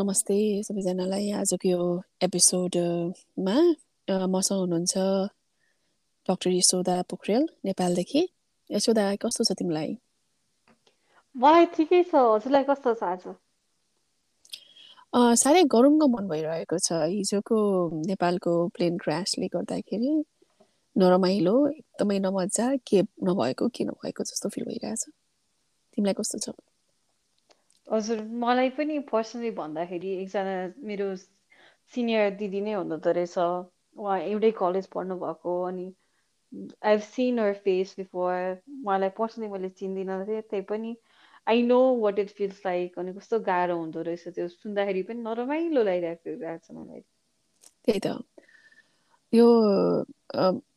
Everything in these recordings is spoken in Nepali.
नमस्ते सबैजनालाई। आजको यो एपिसोडमा मसँग हुनुहुन्छ डक्टर यशोदा पोखरेल नेपालदेखि। यशोदा कस्तो छ तिमीलाई? मलाई ठिकै छ। हजुरलाई कस्तो छ आज? साह्रै गरुङ्ग मन भइरहेको छ। हिजोको नेपालको प्लेन क्रासले गर्दाखेरि नरमाइलो एकदमै नमजा के नभएको के नभएको जस्तो फिल भइरहेछ। तिमीलाई कस्तो छ? हजुर मलाई पनि पर्सनली भन्दाखेरि एकजना मेरो सिनियर दिदी नै हुनुहुँदो रहेछ। उहाँ एउटै कलेज पढ्नु भएको अनि I have seen her face before उहाँलाई पर्सनली मैले चिन्दिनँ थिएँ त्यही पनि I know what it feels like अनि कस्तो गाह्रो हुँदो रहेछ त्यो सुन्दाखेरि पनि नरमाइलो लागिरहेको छ मलाई। त्यही त। यो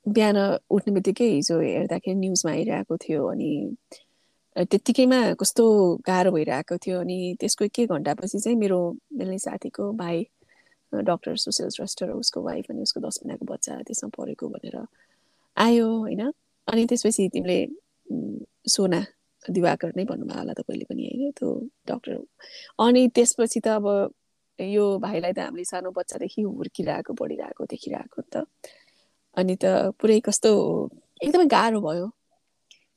बिहान उठ्ने बित्तिकै हिजो हेर्दाखेरि न्युजमा आइरहेको थियो अनि त्यत्तिकैमा कस्तो गाह्रो भइरहेको थियो अनि त्यसको एक घन्टापछि चाहिँ मेरो मेरो साथीको भाइ डक्टर सुशील श्रेष्ठ उसको वाइफ अनि उसको दस महिनाको बच्चा त्यसमा परेको भनेर आयो होइन अनि त्यसपछि तिमीले सोना दिवाकर नै भन्नुभयो होला तपाईँले पनि होइन त्यो डक्टर अनि त्यसपछि त अब यो भाइलाई त हामीले सानो बच्चादेखि हुर्किरहेको बढिरहेको देखिरहेको त अनि त पुरै कस्तो एकदमै गाह्रो भयो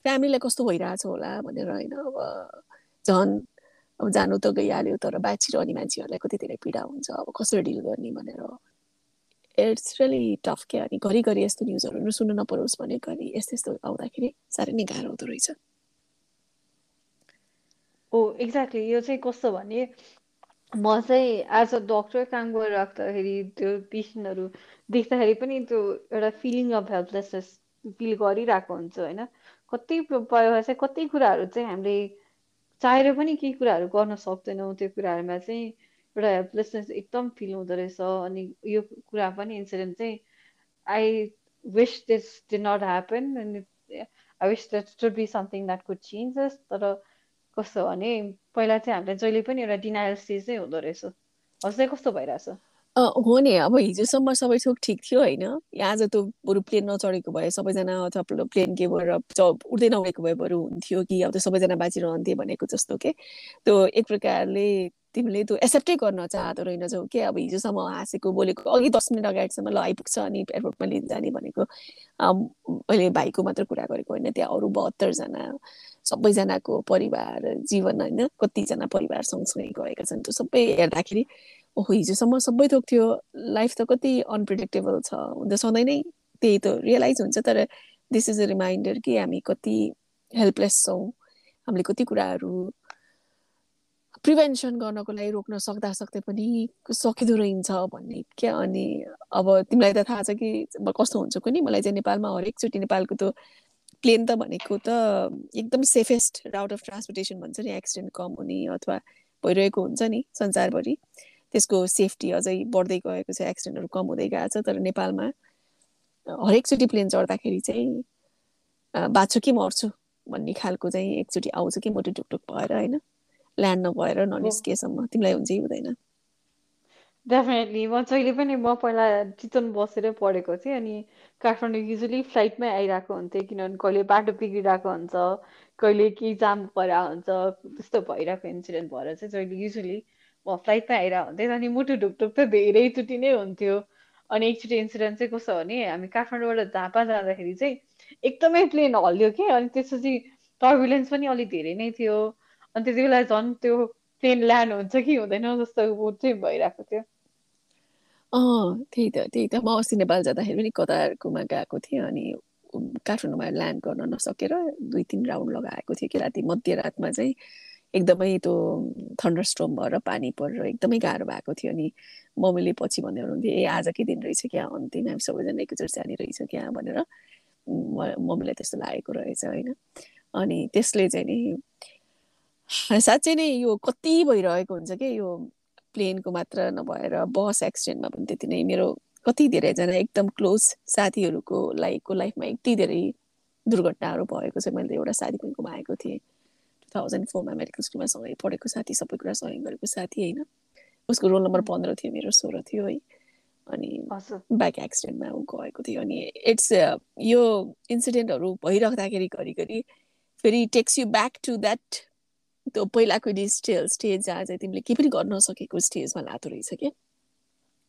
फ्यामिलीलाई कस्तो भइरहेछ होला भनेर होइन अब झन् अब जानु त गइहाल्यो तर बाँचिरहने मान्छेहरूलाई कति धेरै पीडा हुन्छ अब कसरी डिल गर्ने भनेर। इट्स रियली टफ क्या अनि घरिघरि यस्तो न्युजहरू सुन्नु नपरोस् भने घरि यस्तो यस्तो आउँदाखेरि साह्रै नै गाह्रो हुँदो रहेछ। ओ एक्ज्याक्टली यो चाहिँ कस्तो भने म चाहिँ एज अ डक्टर काम गरिराख्दाखेरि त्यो पेसेन्टहरू देख्दाखेरि पनि त्यो एउटा फिलिङ अफ हेल्पलेसनेस फिल गरिरहेको हुन्छ होइन। कति चाहिँ कति कुराहरू चाहिँ हामीले चाहेर पनि केही कुराहरू गर्न सक्दैनौँ। त्यो कुराहरूमा चाहिँ एउटा हेल्पलेसनेस एकदम फिल हुँदो रहेछ। अनि यो कुरा पनि इन्सिडेन्ट चाहिँ I wish this did not happen अनि I wish that should be something that could changes तर कस्तो भने पहिला चाहिँ हामीले जहिले पनि एउटा डिनायल स्टेज नै हुँदो रहेछ। हजुर कस्तो भइरहेछ? हो नि अब हिजोसम्म सबै थोक ठिक थियो होइन। आज त बरु प्लेन नचढेको भए सबैजना अथवा प्लेन के भएर उड्दै नगएको भए बरु हुन्थ्यो कि अब त सबैजना बाँचिरहन्थे भनेको जस्तो के। त्यो एक प्रकारले तिमीले त्यो एक्सेप्टै गर्न चाहँदो रहेनछौ के अब हिजोसम्म हाँसेको बोलेको अघि दस मिनट अगाडिसम्म ल आइपुग्छ अनि एयरपोर्टमा लिन जाने भनेको। मैले भाइको मात्र कुरा गरेको होइन त्यहाँ अरू बहत्तरजना सबैजनाको परिवार जीवन होइन कतिजना परिवार सँगसँगै गएका छन्। त्यो सबै हेर्दाखेरि ओहो हिजोसम्म सबै थोक थियो। लाइफ त कति अनप्रिडिक्टेबल छ। हुन सधैँ नै त्यही त रियलाइज हुन्छ तर दिस इज अ रिमाइन्डर कि हामी कति हेल्पलेस छौँ। हामीले कति कुराहरू प्रिभेन्सन गर्नको लागि रोक्न सक्दा सक्दै पनि सकिँदो रहन्छ भन्ने क्या। अनि अब तिमीलाई त थाहा छ कि कस्तो हुन्छ कुनै मलाई चाहिँ नेपालमा हरेकचोटि नेपालको त प्लेन त भनेको त एकदम सेफेस्ट राउट अफ ट्रान्सपोर्टेसन भन्छ नि। एक्सिडेन्ट कम हुने अथवा भइरहेको हुन्छ नि संसारभरि। त्यसको सेफ्टी अझै बढ्दै गएको छ एक्सिडेन्टहरू कम हुँदै गएको छ तर नेपालमा हरेकचोटि प्लेन चढ्दाखेरि चाहिँ बाँच्छु कि मर्छु भन्ने खालको चाहिँ एकचोटि आउँछ कि मोटो टुकटुक भएर होइन? ल्यान्ड नभएर ननिस्केसम्म तिमीलाई हुन्छ हुँदैन? डेफिनेटली म जहिले पनि म पहिला चितवन बसेरै पढेको थिएँ अनि काठमाडौँ युजली फ्लाइटमै आइरहेको हुन्थेँ किनभने कहिले बाटो बिग्रिरहेको हुन्छ कहिले केही जाम परेर हुन्छ त्यस्तो भइरहेको इन्सिडेन्ट भएर चाहिँ जहिले युजली फ्लाइटमा आइरहेको हुन्थ्यो अनि मुटु ढुकढुक त धेरैचोटि नै हुन्थ्यो। अनि एकचोटि इन्सिडेन्ट चाहिँ कस्तो भने हामी काठमाडौँबाट झापा जाँदाखेरि चाहिँ एकदमै प्लेन हल्यो कि। अनि त्यसपछि टर्बुलेन्स पनि अलिक धेरै नै थियो। अनि त्यति बेला झन् त्यो प्लेन ल्यान्ड हुन्छ कि हुँदैन जस्तो चाहिँ भइरहेको थियो। अँ त्यही त त्यही त। म अस्ति नेपाल जाँदाखेरि पनि कतारकोमा गएको थिएँ अनि काठमाडौँमा ल्यान्ड गर्न नसकेर दुई तिन राउन्ड लगाएको थियो कि राति मध्यरातमा चाहिँ। एकदमै त्यो थन्डरस्टोम भएर पानी परेर एकदमै गाह्रो भएको थियो अनि मम्मीले पछि भन्दै हुनुहुन्थ्यो ए आजकै दिन रहेछ क्या? अन्तिम हामी सबैजना एकैचोटि जाने रहेछ क्या? भनेर। मम्मीलाई त्यस्तो लागेको रहेछ होइन। अनि त्यसले चाहिँ नि साँच्चै नै यो कति भइरहेको हुन्छ कि? यो प्लेनको मात्र नभएर बस एक्सिडेन्टमा पनि त्यति नै मेरो कति धेरैजना एकदम क्लोज साथीहरूको लाइफको लाइफमा यति धेरै दुर्घटनाहरू भएको छ। मैले एउटा साथी पनि गुमाएको थिएँ। थाउजन्ड फोरमा मेडिकल स्कुलमा सँगै पढेको साथी सबै कुरा सँगै गरेको साथी होइन उसको रोल नम्बर पन्ध्र थियो मेरो सोह्र थियो है अनि बाइक एक्सिडेन्टमा ऊ गएको थियो अनि इट्स यो इन्सिडेन्टहरू भइराख्दाखेरि घरिघरि फेरि takes you back to that त्यो पहिलाको स्टेज स्टेज जहाँ चाहिँ तिमीले केही पनि गर्न नसकेको स्टेजमा लातो रहेछ क्या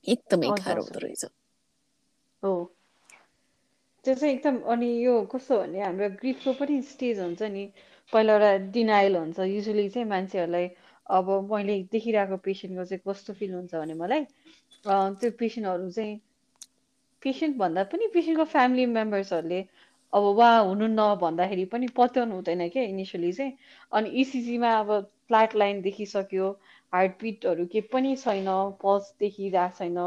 एकदमै गाह्रो हुँदो रहेछ हो त्यो चाहिँ एकदम अनि यो कस्तो भने हाम्रो ग्रिफको पनि स्टेज हुन्छ नि पहिला एउटा डिनाइल हुन्छ। युजली चाहिँ मान्छेहरूलाई अब मैले देखिरहेको पेसेन्टको चाहिँ कस्तो फिल हुन्छ भने मलाई त्यो पेसेन्टहरू चाहिँ पेसेन्ट भन्दा पनि पेसेन्टको फ्यामिली मेम्बर्सहरूले अब वा हुनु भन्दाखेरि पनि पत्याउनु हुँदैन क्या इनिसियली चाहिँ। अनि इसिजीमा अब फ्ल्याट लाइन देखिसक्यो हार्टबिटहरू के पनि छैन पल्स देखिरहेको छैन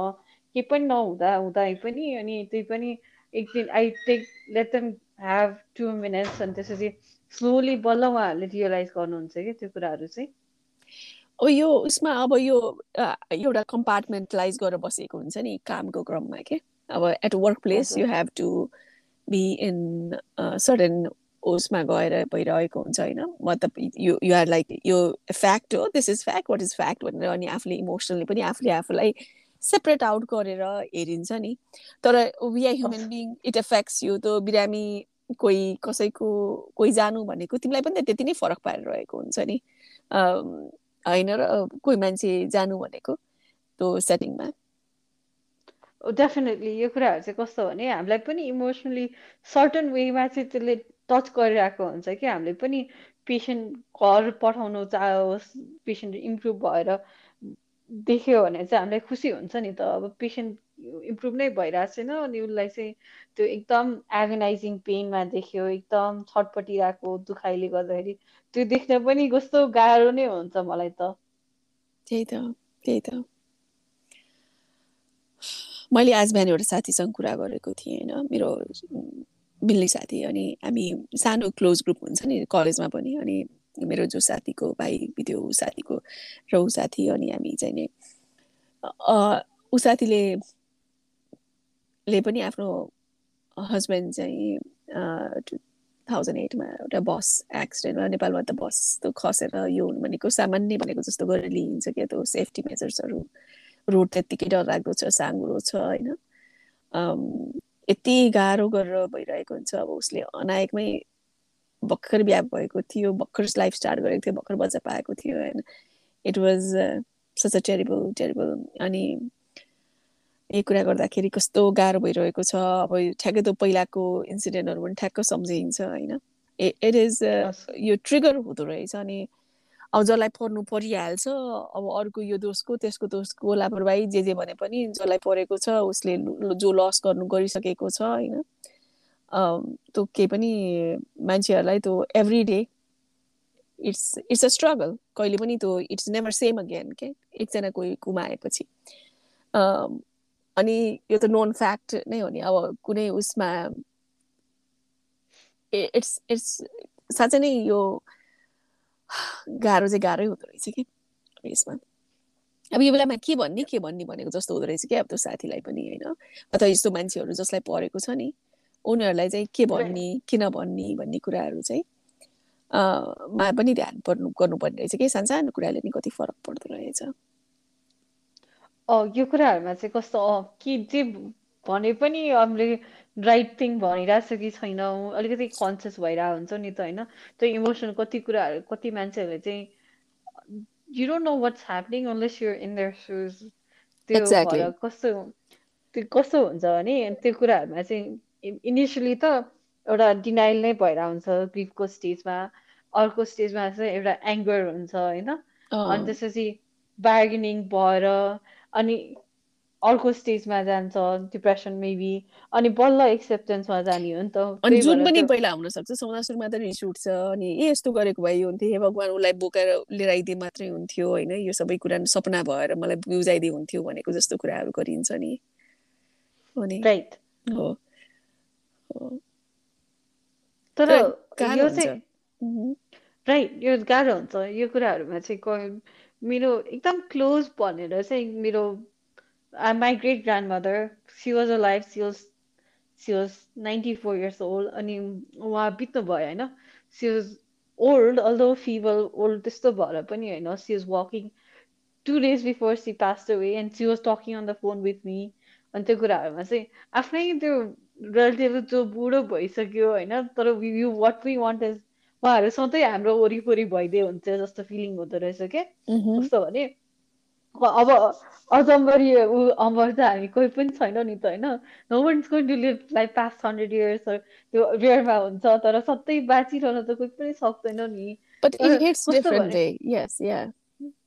के पनि नहुँदा हुँदा पनि अनि त्यही पनि एक दिन I take let them have two minutes अनि त्यसपछि स्लोली बल्ल उहाँहरूले रियलाइज गर्नुहुन्छ कि त्यो कुराहरू चाहिँ? ओ यो उसमा अब यो एउटा कम्पार्टमेन्टलाइज गरेर बसेको हुन्छ नि कामको क्रममा के? अब at work place you have to be in sudden उसमा गएर भइरहेको हुन्छ होइन? मतलब यो युआर लाइक यो फ्याक्ट हो this is fact what is fact भनेर अनि आफूले इमोसनली पनि आफूले आफूलाई सेपरेट आउट गरेर हेरिन्छ नि। तर we are human being it affects यो त बिरामी कोही कसैको कोही जानु भनेको तिमीलाई पनि त्यति नै फरक पारेर रहेको हुन्छ नि। होइन र कोही मान्छे जानु भनेको त्यो सेटिङमा डेफिनेटली यो कुराहरू चाहिँ कस्तो भने हामीलाई पनि इमोसनली सर्टन वेमा चाहिँ त्यसले टच गरिरहेको हुन्छ कि हामीले पनि पेसेन्ट घर पठाउनु चाहोस् पेसेन्ट इम्प्रुभ भएर देख्यो भने चाहिँ हामीलाई खुसी हुन्छ नि त। अब पेसेन्ट इम्प्रुभ नै भइरहेको छैन अनि उसलाई चाहिँ त्यो एकदम एगनाइजिङ पेनमा देख्यो एकदम छटपटिरहेको दुखाइले गर्दाखेरि। त्यो देख्न पनि कस्तो गाह्रो नै हुन्छ मलाई त। त्यही त त्यही त। मैले आज बिहान एउटा साथीसँग कुरा गरेको थिएँ होइन मेरो मिल्ने साथी अनि हामी सानो क्लोज ग्रुप हुन्छ नि कलेजमा पनि अनि मेरो जो साथीको भाइ बित्यो ऊ साथीको र ऊ साथी अनि हामी चाहिँ नि ऊ साथीले ले पनि आफ्नो हस्बेन्ड चाहिँ टु थाउजन्ड एटमा एउटा बस एक्सिडेन्टमा नेपालमा त बस त खसेर यो हुनु भनेको सामान्य भनेको जस्तो गरेर लिइन्छ क्या त्यो सेफ्टी मेजर्सहरू रोड त्यत्तिकै डरलाग्दो छ साङ्गुरो छ होइन। यति गाह्रो गरेर भइरहेको हुन्छ। अब उसले अनायकमै भर्खर बिहा भएको थियो भर्खर लाइफ स्टार्ट गरेको थियो भर्खर बच्चा पाएको थियो होइन। It was such a terrible terrible अनि यही कुरा गर्दाखेरि कस्तो गाह्रो भइरहेको छ। अब ठ्याक्कै त पहिलाको इन्सिडेन्टहरू पनि ठ्याक्क सम्झिन्छ होइन? इट इज यो ट्रिगर हुँदो रहेछ अनि अब जसलाई पर्नु परिहाल्छ अब अर्को यो दोषको त्यसको दोषको लापरवाही जे जे भने पनि जसलाई परेको छ उसले जो लस गर्नु गरिसकेको छ होइन? त्यो केही पनि मान्छेहरूलाई त्यो every day it's it's a struggle कहिले पनि त्यो इट्स नेभर सेम अगेन के एकजना कोही कुमाएपछि अनि यो त नोन फ्याक्ट नै हो नि अब कुनै उसमा इट्स इट्स साँच्चै नै यो गाह्रो चाहिँ गाह्रै हुँदो रहेछ कि यसमा। अब यो बेलामा के भन्ने के भन्ने भनेको जस्तो हुँदो रहेछ कि अब त्यो साथीलाई पनि होइन? अथवा यस्तो मान्छेहरू जसलाई परेको छ नि उनीहरूलाई चाहिँ के भन्ने किन भन्ने भन्ने कुराहरू चाहिँ मा पनि ध्यान पर्नु गर्नुपर्ने रहेछ कि सानो कुराले नि कति फरक पर्दो रहेछ। यो कुराहरूमा चाहिँ कस्तो के जे भने पनि हामीले राइट थिङ भनिरहेको छ कि छैनौँ अलिकति कन्सियस भइरहेको हुन्छ नि त होइन? त्यो इमोसन कति कुराहरू कति मान्छेहरूले चाहिँ you don't know what's happening unless you're in their shoes त्यो कस्तो त्यो कस्तो हुन्छ भने त्यो कुराहरूमा चाहिँ इनिसियली त एउटा डिनाइल नै भएर हुन्छ ग्रिफको स्टेजमा अर्को स्टेजमा चाहिँ एउटा एङ्गर हुन्छ होइन? अनि त्यसपछि बार्गेनिङ भएर अनि अर्को स्टेजमा जान्छ डिप्रेसन मेबी अनि बल्ल एक्सेप्टेन्समा जाने हो नि त। अनि जुन पनि पहिला हुन सक्छ सौना सुरुमा त रिस उठ्छ अनि ए यस्तो गरेको भए हुन्थ्यो हे भगवान् उसलाई बोकेर लिएर आइदिए मात्रै हुन्थ्यो होइन? यो सबै कुरा सपना भएर मलाई बुझाइदिए हुन्थ्यो भनेको जस्तो कुराहरू गरिन्छ नि। राइट हो। तर यो चाहिँ राइट यो गाह्रो हुन्छ। यो कुराहरूमा चाहिँ मेरो एकदम क्लोज भनेर चाहिँ मेरो my great grandmother she was a life she was she was ninety four years old अनि उहाँ बित्नु भयो होइन? She was old although feeble old त्यस्तो भएर पनि होइन? She was walking two days before she passed away and she was talking on the phone with me अनि त्यो कुराहरूमा चाहिँ आफ्नै त्यो रिलेटिभ जो बुढो भइसक्यो होइन? तर you what we want is उहाँहरू सधैँ हाम्रो वरिपरि भइदिए हुन्छ जस्तो फिलिङ हुँदो रहेछ क्या. कस्तो भने अब अजम्बरी ऊ अमर त हामी कोही पनि छैनौँ नि त होइन? No one going to live like past hundred years त्यो रेयरमा हुन्छ तर सधैँ बाँचिरहन त कोही पनि सक्दैन नि.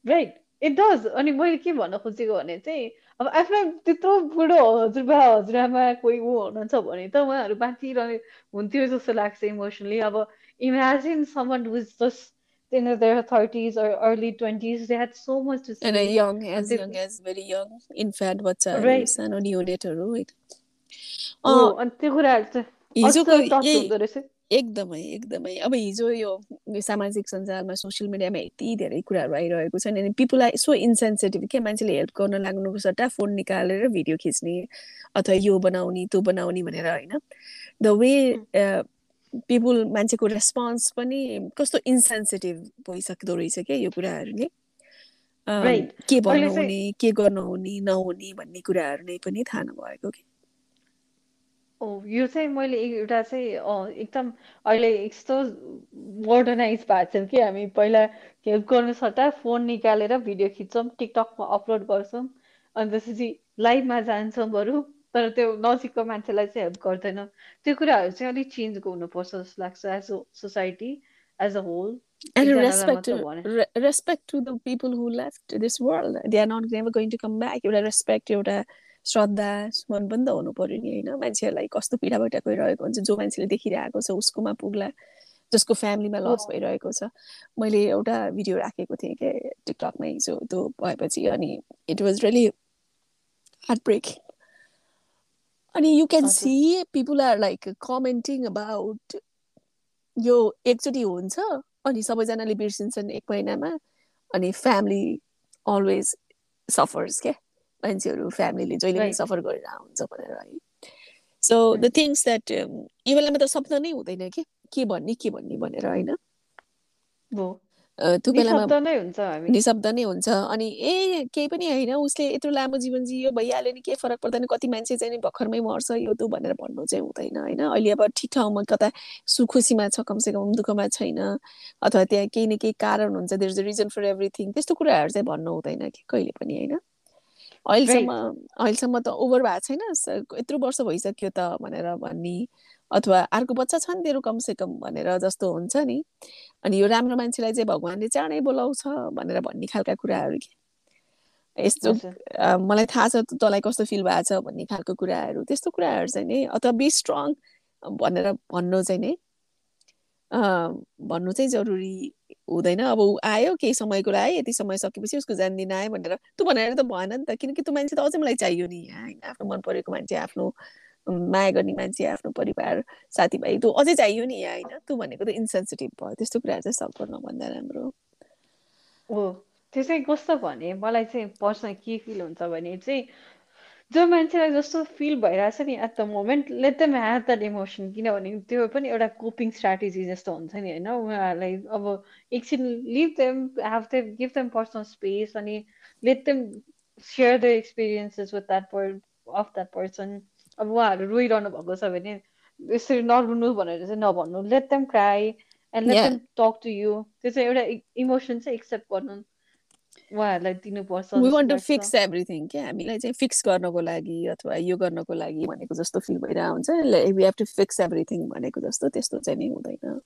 राइट इट डज अनि मैले के भन्न खोजेको भने चाहिँ अब आफ्नो त्यत्रो बुढो हजुरबा हजुरआमा कोही ऊ हुनुहुन्छ भने त उहाँहरू बाँचिरहने हुन्थ्यो जस्तो लाग्छ इमोसनली अब imagine someone who is just in their 30s or early 20s they had so much to And a say. young, as they young as very young. Infant बच्चाहरू राइट सानो न्युनेटहरू होइन अनि त्यो कुराहरू चाहिँ हिजोको एकदमै एकदमै। अब हिजो यो सामाजिक सञ्जालमा सोसियल मिडियामा यति धेरै कुराहरू आइरहेको छ अनि पिपुल आर सो इन्सेन्सिटिभ के मान्छेले हेल्प गर्न लाग्नुको सट्टा फोन निकालेर भिडियो खिच्ने अथवा यो बनाउने त्यो बनाउने भनेर होइन? द वे पिपुल मान्छेको रेस्पोन्स पनि कस्तो इन्सेन्सिटिभ भइसक्दो रहेछ क्या यो कुराहरूले। के अहिले भन्नु चाहिँ हुने के गर्नु हुने नहुने भन्ने कुराहरू नै पनि थाहा नभएको कि। ओ यो चाहिँ मैले एउटा चाहिँ एकदम अहिले यस्तो मोडर्नाइज भएको छौँ कि हामी। पहिला हेल्प गर्नु सट्टा फोन निकालेर भिडियो खिच्छौँ टिकटकमा अपलोड गर्छौँ। अनि त्यसपछि लाइभमा जान्छौँ बरु। तर त्यो नजिकको मान्छेलाई चाहिँ हेल्प गर्दैनौँ। त्यो कुराहरू चाहिँ अलिक चेन्ज गर्नुपर्छ जस्तो लाग्छ as a society as a whole And respect to re- respect to the people who left this world. They are not never going to come back. एउटा रेस्पेक्ट एउटा श्रद्धा सुमन पनि त हुनु पर्यो नि होइन। मान्छेहरूलाई कस्तो पीडा भइटा गइरहेको हुन्छ। जो मान्छेले देखिरहेको छ उसकोमा पुग्ला। जसको फ्यामिलीमा लस भइरहेको छ। मैले एउटा भिडियो राखेको थिएँ क्या टिकटकमा हिजो त्यो भएपछि अनि it was really heartbreak अनि you can see people are like commenting about यो एकचोटि हुन्छ अनि सबैजनाले बिर्सिन्छन् एक महिनामा अनि फ्यामिली अलवेज सफर्स क्या मान्छेहरू फ्यामिलीले जहिले पनि सफर गरेर हुन्छ भनेर है सो द थिङ्स द्याट यो बेलामा त शब्द नै हुँदैन कि के भन्ने के भन्ने भनेर होइन त्यो बेलामा निशब्द नै हुन्छ हामी। निशब्द नै हुन्छ। अनि ए केही पनि होइन उसले यत्रो लामो जीवन जियो भइहाल्यो नि के फरक पर्दैन कति मान्छे चाहिँ नि भर्खरमै मर्छ यो त्यो भनेर भन्नु चाहिँ हुँदैन होइन? अहिले अब ठिक ठाउँमा कता सुखुसीमा छ कमसेकम दुःखमा छैन अथवा त्यहाँ केही न केही कारण हुन्छ there is a reason for everything त्यस्तो कुराहरू चाहिँ भन्नु हुँदैन कि कहिले पनि होइन? अहिलेसम्म अहिलेसम्म त ओभर भएको छैन यत्रो वर्ष भइसक्यो त भनेर भन्ने अथवा अर्को बच्चा छ नि तेरो कमसेकम भनेर जस्तो हुन्छ नि। अनि यो राम्रो मान्छेलाई चाहिँ भगवान्ले चाँडै बोलाउँछ भनेर भन्ने खालका कुराहरू के? यस्तो मलाई थाहा छ त- तँलाई कस्तो फिल भएको छ भन्ने खालको कुराहरू त्यस्तो कुराहरू चाहिँ नि अथवा बी स्ट्रङ भनेर भन्नु चाहिँ नि भन्नु चाहिँ जरुरी हुँदैन। अब ऊ आयो केही समयको लागि यति समय सकेपछि उसको जान्दिन आयो भनेर तँ भनेर त भएन नि त किनकि त्यो मान्छे त अझै मलाई चाहियो नि। होइन आफ्नो मन परेको मान्छे आफ्नो माया गर्ने मान्छे आफ्नो परिवार साथीभाइ त्यो अझै चाहियो नि यहाँ होइन? तँ भनेको त इन्सेन्सिटिभ भयो। त्यस्तो कुराहरू चाहिँ सपोर्ट नभन्दा राम्रो हो। त्यो चाहिँ कस्तो भने मलाई चाहिँ पर्सनल के फिल हुन्छ भने चाहिँ जो मान्छेलाई जस्तो फिल भइरहेछ नि at the moment let them have that emotion किनभने त्यो पनि एउटा कोपिङ स्ट्राटेजी जस्तो हुन्छ नि होइन? उहाँहरूलाई अब एकछिन live them have them give them personal space अनि let them share the experiences with that per of that person अब उहाँहरू रोइरहनु भएको छ भने यसरी नरुनु भनेर चाहिँ नभन्नु। Let them cry and let them talk to you त्यो चाहिँ एउटा इमोसन चाहिँ एक्सेप्ट गर्नु उहाँहरूलाई दिनुपर्छ we want to fix everything क्या? हामीलाई चाहिँ फिक्स गर्नको लागि अथवा यो गर्नको लागि भनेको जस्तो फिल भइरहेको हुन्छ we have to fix everything भनेको जस्तो त्यस्तो चाहिँ नि हुँदैन।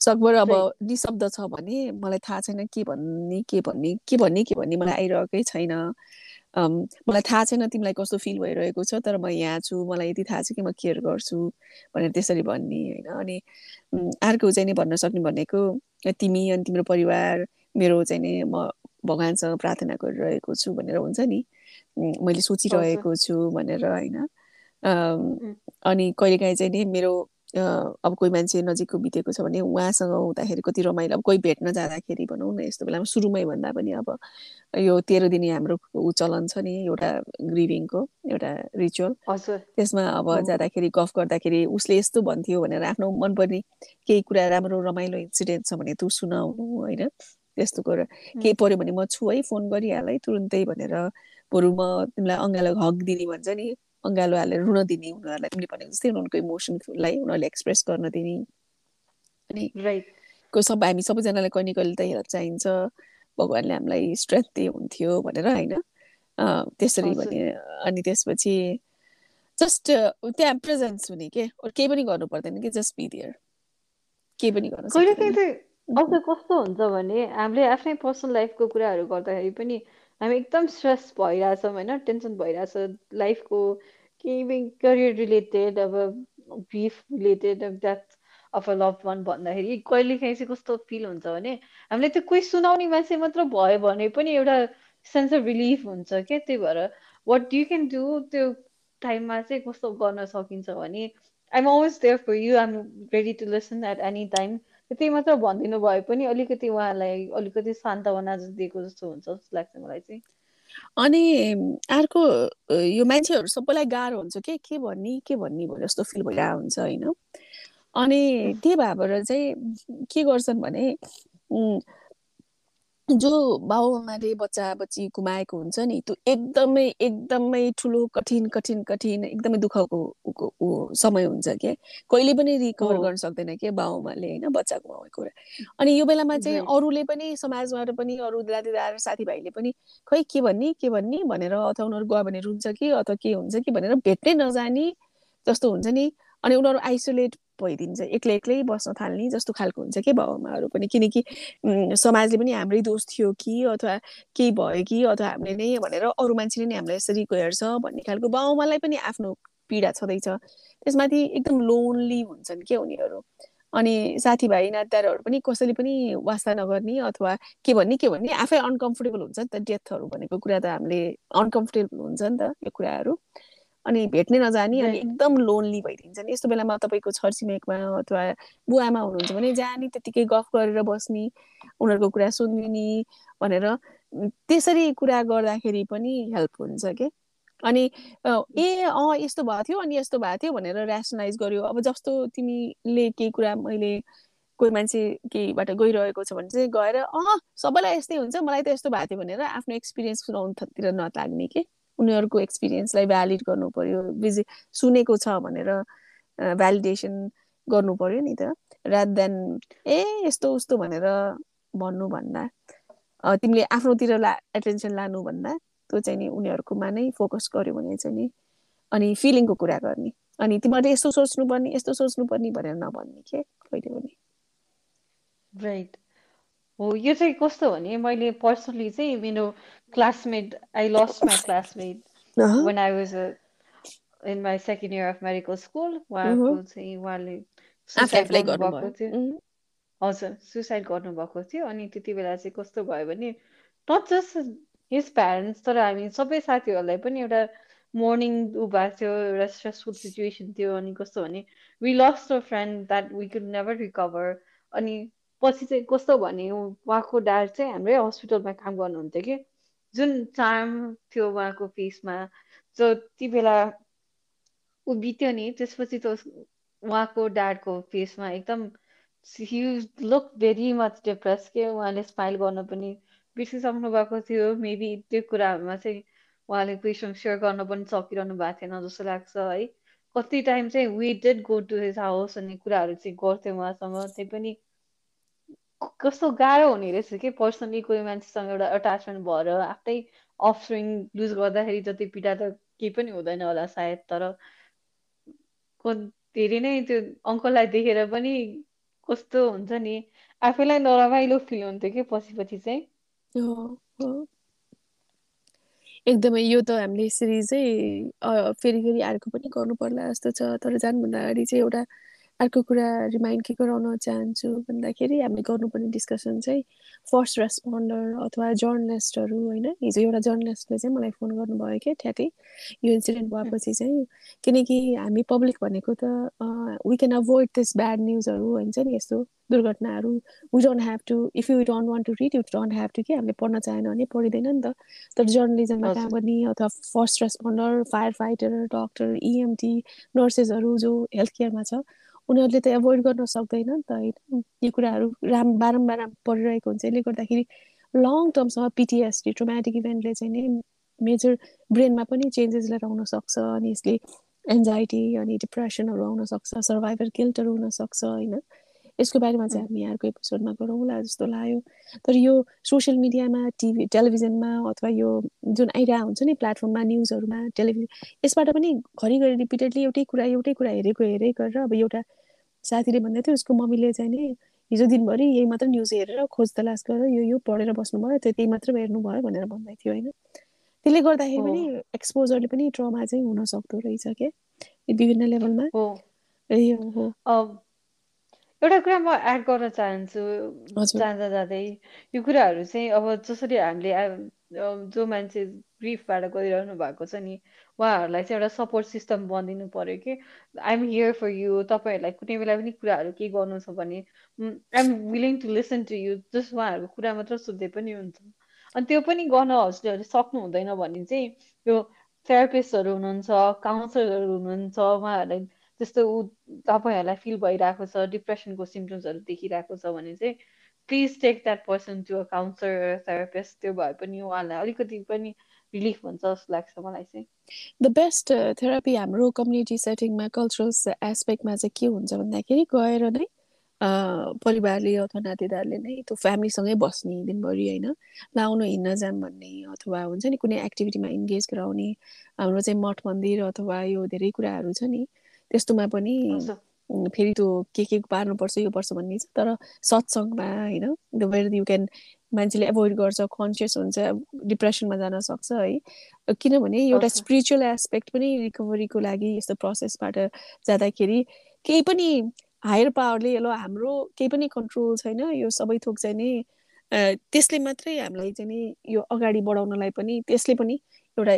सकभर अब निशब्द छ भने मलाई थाहा छैन के भन्ने के भन्ने के भन्ने के भन्ने मलाई आइरहेकै छैन। मलाई थाहा छैन तिमीलाई कस्तो फिल भइरहेको छ तर म यहाँ छु मलाई यति थाहा छ कि म केयर गर्छु भनेर त्यसरी भन्ने होइन। अनि अर्को चाहिँ नि भन्न सक्ने भनेको तिमी अनि तिम्रो परिवार मेरो चाहिँ नि म भगवान्सँग प्रार्थना गरिरहेको छु भनेर हुन्छ नि। मैले सोचिरहेको छु भनेर होइन। अनि कहिलेकाहीँ चाहिँ नि मेरो अब कोही मान्छे नजिकको बितेको छ भने उहाँसँग हुँदाखेरि कति रमाइलो। अब कोही भेट्न जाँदाखेरि भनौँ न यस्तो बेलामा सुरुमै भन्दा पनि अब यो तेह्र दिने हाम्रो ऊ चलन छ नि एउटा ग्रिभिङको एउटा रिचुअल त्यसमा अब जाँदाखेरि गफ गर्दाखेरि उसले यस्तो भन्थ्यो भनेर आफ्नो मनपर्ने केही कुरा राम्रो रमाइलो इन्सिडेन्ट छ भने तँ सुनाउनु होइन? त्यस्तो कुरा। उम्, केही पऱ्यो भने म छु है फोन गरिहाल है तुरुन्तै भनेर बरु म तिमीलाई अँगालो हक दिने भन्छ नि। अँगालो हालेर रुन दिने उनीहरूलाई तिमीले भनेको जस्तै उनीहरूको इमोसनलाई उनीहरूले एक्सप्रेस गर्न दिने। अनि राइट को सब हामी सबैजनालाई कहिले कहिले त हेल्प चाहिन्छ भगवान्ले हामीलाई स्ट्रेन्थ दिए हुन्थ्यो भनेर होइन? त्यसरी भने अनि त्यसपछि जस्ट त्यहाँ प्रेजेन्स हुने के? केही पनि गर्नु पर्दैन कि? जस्ट बी दियर केही पनि गर्नु कहिले काहीँ त कस्तो हुन्छ भने हामीले आफ्नै पर्सनल लाइफको कुराहरू गर्दाखेरि पनि हामी एकदम स्ट्रेस भइरहेछौँ होइन टेन्सन भइरहेछ लाइफको केही करियर रिलेटेड अब ब्रिफ रिलेटेड अब that of a love one भन्दाखेरि कहिले काहीँ चाहिँ कस्तो फिल हुन्छ भने हामीले त्यो कोही सुनाउने मान्छे मात्र भयो भने पनि एउटा सेन्स अफ रिलिफ हुन्छ क्या त्यही भएर वाट यु क्यान डु त्यो टाइममा चाहिँ कस्तो गर्न सकिन्छ भने I'm always there for you I'm ready to listen at any time त्यही मात्र भनिदिनु भए पनि अलिकति उहाँलाई अलिकति सान्तवना दिएको जस्तो हुन्छ जस्तो लाग्छ मलाई चाहिँ। अनि अर्को यो मान्छेहरू सबैलाई गाह्रो हुन्छ के? के भन्ने? के भन्ने जस्तो फिल भइरहेको हुन्छ होइन? अनि त्यही भएर चाहिँ के गर्छन् भने जो बाबुआमाले बच्चा बच्ची गुमाएको हुन्छ नि त्यो एकदमै एकदमै ठुलो कठिन कठिन कठिन एकदमै दुःखको समय हुन्छ क्या कहिले पनि रिकभर गर्न सक्दैन क्या बाबुआमाले होइन? बच्चा गुमाएको कुरा अनि यो बेलामा चाहिँ अरूले पनि समाजबाट पनि अरू दाजुदार साथीभाइले पनि खै के भन्ने के भन्ने भनेर अथवा उनीहरू गयो भने रुन्छ कि अथवा के हुन्छ कि भनेर भेट्नै नजाने जस्तो हुन्छ नि। अनि उनीहरू आइसोलेट भइदिन्छ। एक्लै एक्लै बस्न थाल्ने जस्तो खालको हुन्छ कि बाबुआमाहरू पनि। किनकि समाजले पनि हाम्रै दोष थियो कि अथवा केही भयो कि अथवा हामीले नै भनेर अरू मान्छेले नै हामीलाई यसरी हेर्छ भन्ने खालको बाबुआमालाई पनि आफ्नो पीडा छँदैछ। त्यसमाथि एकदम लोनली हुन्छन् क्या उनीहरू। अनि साथीभाइ नाताहरू पनि कसैले पनि वास्ता नगर्ने अथवा के भन्ने के भन्ने आफै अनकम्फोर्टेबल हुन्छ नि त डेथहरू भनेको कुरा त हामीले अनकम्फोर्टेबल हुन्छ नि त यो कुराहरू। अनि भेट्नै नजाने अनि एकदम लोन्ली भइदिन्छ नि। यस्तो बेलामा तपाईँको छरछिमेकमा अथवा बुवामा हुनुहुन्छ भने जाने त्यतिकै गफ गरेर बस्ने उनीहरूको कुरा सुनिने भनेर त्यसरी कुरा गर्दाखेरि पनि हेल्प हुन्छ कि? अनि ए अँ यस्तो भएको थियो अनि यस्तो भएको थियो भनेर ऱ्यासनलाइज गर्यो। अब जस्तो तिमीले केही कुरा मैले कोही मान्छे केहीबाट गइरहेको छ भने चाहिँ गएर अँ सबैलाई यस्तै हुन्छ मलाई त यस्तो भएको थियो भनेर आफ्नो एक्सपिरियन्स सुनाउनुतिर नलाग्ने के? उनीहरूको एक्सपिरियन्सलाई भ्यालिड गर्नु पर्यो भिजि सुनेको छ भनेर भ्यालिडेसन गर्नु पर्यो नि त। रात देन ए यस्तो उस्तो भनेर भन्नुभन्दा तिमीले आफ्नोतिर ला एटेन्सन लानुभन्दा त्यो चाहिँ नि उनीहरूकोमा नै फोकस गर्यो भने चाहिँ नि अनि फिलिङको कुरा गर्ने। अनि तिमीहरूले यस्तो सोच्नुपर्ने यस्तो सोच्नुपर्ने भनेर नभन्ने के? कहिले पनि। राइट हो यो चाहिँ कस्तो भने मैले पर्सनली चाहिँ मेरो classmate, I lost my classmate uh-huh. when I was a, in my second year of medical school. उहाँको चाहिँ उहाँले सुसाइड गर्नुभएको थियो हजुर सुसाइड गर्नुभएको थियो अनि त्यति बेला चाहिँ कस्तो भयो भने नट जस्ट हिज प्यारेन्ट्स तर हामी सबै साथीहरूलाई पनि एउटा मर्निङ ऊ भएको थियो एउटा स्ट्रेसफुल सिचुएसन थियो अनि कस्तो भने we lost a friend that we could never recover अनि पछि चाहिँ कस्तो भने उहाँको ड्याड चाहिँ हाम्रै हस्पिटलमा काम गर्नुहुन्थ्यो कि जुन चार्म थियो उहाँको फेसमा जो ती बेला ऊ बित्यो नि त्यसपछि त उहाँको ड्याडको फेसमा एकदम लुक भेरी मच डिप्रेस के उहाँले स्माइल गर्न पनि बिर्सिसक्नु भएको थियो. मेबी त्यो कुराहरूमा चाहिँ उहाँले कोहीसँग सेयर गर्न पनि सकिरहनु भएको थिएन जस्तो लाग्छ है। कति टाइम चाहिँ we did go to his house भन्ने कुराहरू चाहिँ गर्थ्यो उहाँसँग त्यही पनि कस्तो गाह्रो हुने रहेछ कि पर्सनली कोही मान्छेसँग एउटा अट्याचमेन्ट भएर आफ्नै अफस्विङ लुज गर्दाखेरि जति पीडा त केही पनि हुँदैन होला सायद तर धेरै नै त्यो अङ्कललाई देखेर पनि कस्तो हुन्छ नि आफैलाई नरमाइलो फिल हुन्थ्यो कि पछि पछि चाहिँ। एकदमै यो त हामीले यसरी चाहिँ फेरि फेरि अर्को पनि गर्नु पर्ला जस्तो छ तर जानुभन्दा अगाडि चाहिँ एउटा अर्को कुरा रिमाइन्ड के गराउन चाहन्छु भन्दाखेरि हामीले गर्नुपर्ने डिस्कसन चाहिँ फर्स्ट रेस्पोन्डर अथवा जर्नलिस्टहरू होइन हिजो एउटा जर्नलिस्टले चाहिँ मलाई फोन गर्नुभयो क्या ठ्याक्कै। यो इन्सिडेन्ट भएपछि चाहिँ किनकि हामी पब्लिक भनेको त we can avoid this bad न्युजहरू हुन्छ नि यस्तो दुर्घटनाहरू। We don't have to if you don't want to read you don't have to कि हामीले पढ्न चाहेन भने पढिँदैन नि त। तर जर्नलिजममा काम गर्ने अथवा first responder firefighter doctor EMT नर्सेसहरू जो हेल्थ केयरमा छ उनीहरूले त एभोइड गर्न सक्दैन नि त होइन। यो कुराहरू राम बारम्बार परिरहेको हुन्छ। यसले गर्दाखेरि लङ टर्मसम्म पिटिएसडी ट्रोमेटिक इभेन्टले चाहिँ नि मेजर ब्रेनमा पनि चेन्जेस लिएर आउन सक्छ अनि यसले एन्जाइटी अनि डिप्रेसनहरू आउन सक्छ सर्भाइभर गिल्टहरू हुनसक्छ होइन। यसको बारेमा चाहिँ हामी अर्को एपिसोडमा गरौँला जस्तो लाग्यो। तर यो सोसियल मिडियामा टिभी टेलिभिजनमा अथवा यो जुन आइरहेको हुन्छ नि प्लेटफर्ममा न्युजहरूमा टेलिभिजन यसबाट पनि घरिघरि रिपिटेडली एउटै कुरा एउटै कुरा हेरेको हेरे गरेर अब एउटा साथीले भन्दै थियो उसको मम्मीले चाहिँ नि हिजो दिनभरि यही मात्र न्युज हेरेर खोज तलास गरेर यो यो पढेर बस्नुभयो त्यो त्यही मात्र हेर्नुभयो भनेर भन्दै थियो होइन? त्यसले गर्दाखेरि पनि एक्सपोजरले पनि ट्रमा चाहिँ हुन सक्दो रहेछ क्या? विभिन्न लेभलमा। एउटा कुरा म एड गर्न चाहन्छु जाँदा जाँदै यो कुराहरू चाहिँ अब जसरी हामीले जो मान्छे ग्रिफबाट गरिरहनु भएको छ नि उहाँहरूलाई चाहिँ एउटा सपोर्ट सिस्टम बनिदिनु पर्यो कि आइएम हियर फर यु तपाईँहरूलाई कुनै बेला पनि कुराहरू केही गर्नु छ भने I'm willing to listen to you just उहाँहरूको कुरा मात्र सुन्दै पनि हुन्छ। अनि त्यो पनि गर्न हजुरहरूले सक्नु हुँदैन भने चाहिँ यो थेरापिस्टहरू हुनुहुन्छ काउन्सिलरहरू हुनुहुन्छ उहाँहरूलाई त्यस्तो ऊ तपाईँहरूलाई फिल भइरहेको छ डिप्रेसनको सिम्टम्सहरू देखिरहेको छ भने चाहिँ please take that person to a counsellor therapist त्यो भए पनि उहाँलाई अलिकति पनि रिलिफ हुन्छ जस्तो लाग्छ मलाई चाहिँ। द बेस्ट थेरापी हाम्रो कम्युनिटी सेटिङमा कल्चरल एस्पेक्टमा चाहिँ के हुन्छ भन्दाखेरि गएर नै परिवारले अथवा नातेदारले नै त्यो फ्यामिलीसँगै बस्ने दिनभरि होइन लाउनु हिँड्न जाम भन्ने अथवा हुन्छ नि कुनै एक्टिभिटीमा इन्गेज गराउने हाम्रो चाहिँ मठ मन्दिर अथवा यो धेरै कुराहरू छ नि त्यस्तोमा पनि फेरि त्यो के के पार्नुपर्छ यो पर्छ भन्ने छ। तर सत्सङ्गमा होइन द वेयर यु क्यान मान्छेले एभोइड गर्छ कन्सियस हुन्छ डिप्रेसनमा जान सक्छ है। किनभने एउटा स्पिरिचुअल एस्पेक्ट पनि रिकभरीको लागि यस्तो प्रोसेसबाट जाँदाखेरि केही पनि हायर पावरले ल हाम्रो केही पनि कन्ट्रोल छैन यो सबै थोक चाहिँ नि त्यसले मात्रै हामीलाई चाहिँ नि यो अगाडि बढाउनलाई पनि त्यसले पनि एउटा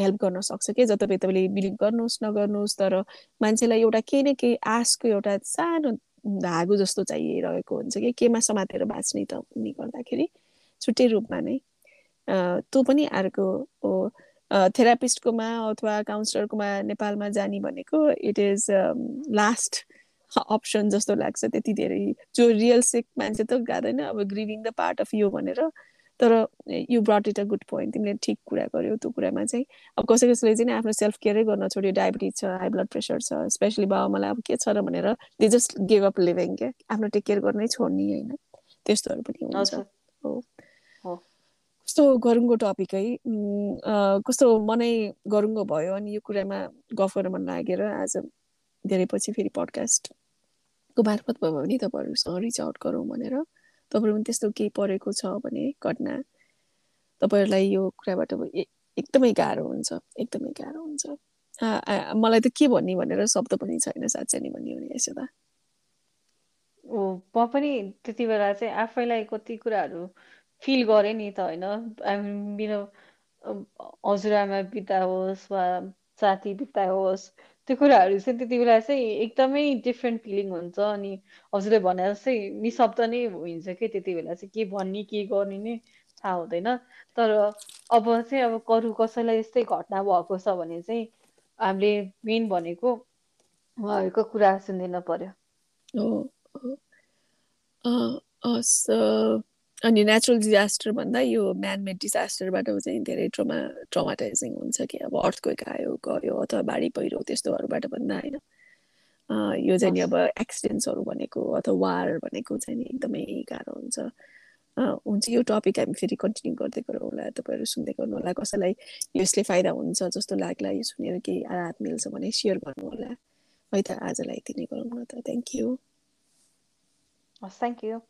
हेल्प गर्न सक्छ कि? जति तपाईँले बिलिभ गर्नुहोस् नगर्नुहोस् तर मान्छेलाई एउटा केही न केही आशको एउटा सानो धागो जस्तो चाहिरहेको हुन्छ कि? केमा समातेर बाँच्ने त हुने गर्दाखेरि छुट्टै रूपमा नै त्यो पनि अर्को थेरापिस्टकोमा अथवा काउन्सिलरकोमा नेपालमा जाने भनेको इट इज लास्ट अप्सन जस्तो लाग्छ। त्यति धेरै जो रियल सिक मान्छे त गाँदैन अब grieving the part of you भनेर तर you brought it a good point तिमीले ठिक कुरा गर्यो त्यो कुरामा चाहिँ। अब कसै कसैले चाहिँ आफ्नो सेल्फ केयरै गर्न छोड्यो। डायबिटिज छ हाई ब्लड प्रेसर छ। स्पेसली बाबामालाई अब के छ र भनेर they just give up living क्या? आफ्नो टेक केयर गर्नै छोड्ने होइन? त्यस्तोहरू पनि हुन्छ। हो। कस्तो गरुङको टपिक है। कस्तो मनै गरुङ्गो भयो अनि यो कुरामा गफ गर्न मन लागेर आज धेरै पछि फेरि पडकास्टको मार्फत भयो भने तपाईँहरूसँग रिच आउट गरौँ भनेर। तपाईँहरू पनि त्यस्तो केही परेको छ भने घटना तपाईँहरूलाई यो कुराबाट एकदमै गाह्रो हुन्छ एकदमै गाह्रो हुन्छ। मलाई त के भन्ने भनेर शब्द पनि छैन साँच्चै नै भन्ने भने यसो त ओ म पनि त्यति बेला चाहिँ आफैलाई कति कुराहरू फिल गरेँ नि त होइन। मेरो हजुरआमा बिता होस् वा साथी बिता होस् त्यो कुराहरू चाहिँ त्यति बेला चाहिँ एकदमै डिफ्रेन्ट फिलिङ हुन्छ अनि हजुरले भने जस्तै निशब्द नै हुन्छ कि त्यति बेला चाहिँ के भन्ने के गर्ने नै थाहा हुँदैन। तर अब चाहिँ अब करू कसैलाई यस्तै घटना भएको छ भने चाहिँ हामीले मेन भनेको उहाँहरूको कुरा सुनिदिन पर्यो। अनि नेचुरल डिजास्टर भन्दा यो म्यानमेड डिजास्टरबाट चाहिँ धेरै ट्रमा ट्रमाटाइजिङ हुन्छ कि अब अर्थक्वेक आयो गयो अथवा बाढी पहिरो त्यस्तोहरूबाट भन्दा होइन? यो चाहिँ नि अब एक्सिडेन्ट्सहरू भनेको अथवा वार भनेको चाहिँ नि एकदमै गाह्रो हुन्छ। हुन्छ यो टपिक हामी फेरि कन्टिन्यू गर्दै गरौँ होला। तपाईँहरू सुन्दै गर्नु होला। कसैलाई यसले फाइदा हुन्छ जस्तो लाग्ला यो सुनेर केही आरात मिल्छ भने सेयर गर्नु होला। है त आजलाई यति नै गरौँ न त। Thank you thank you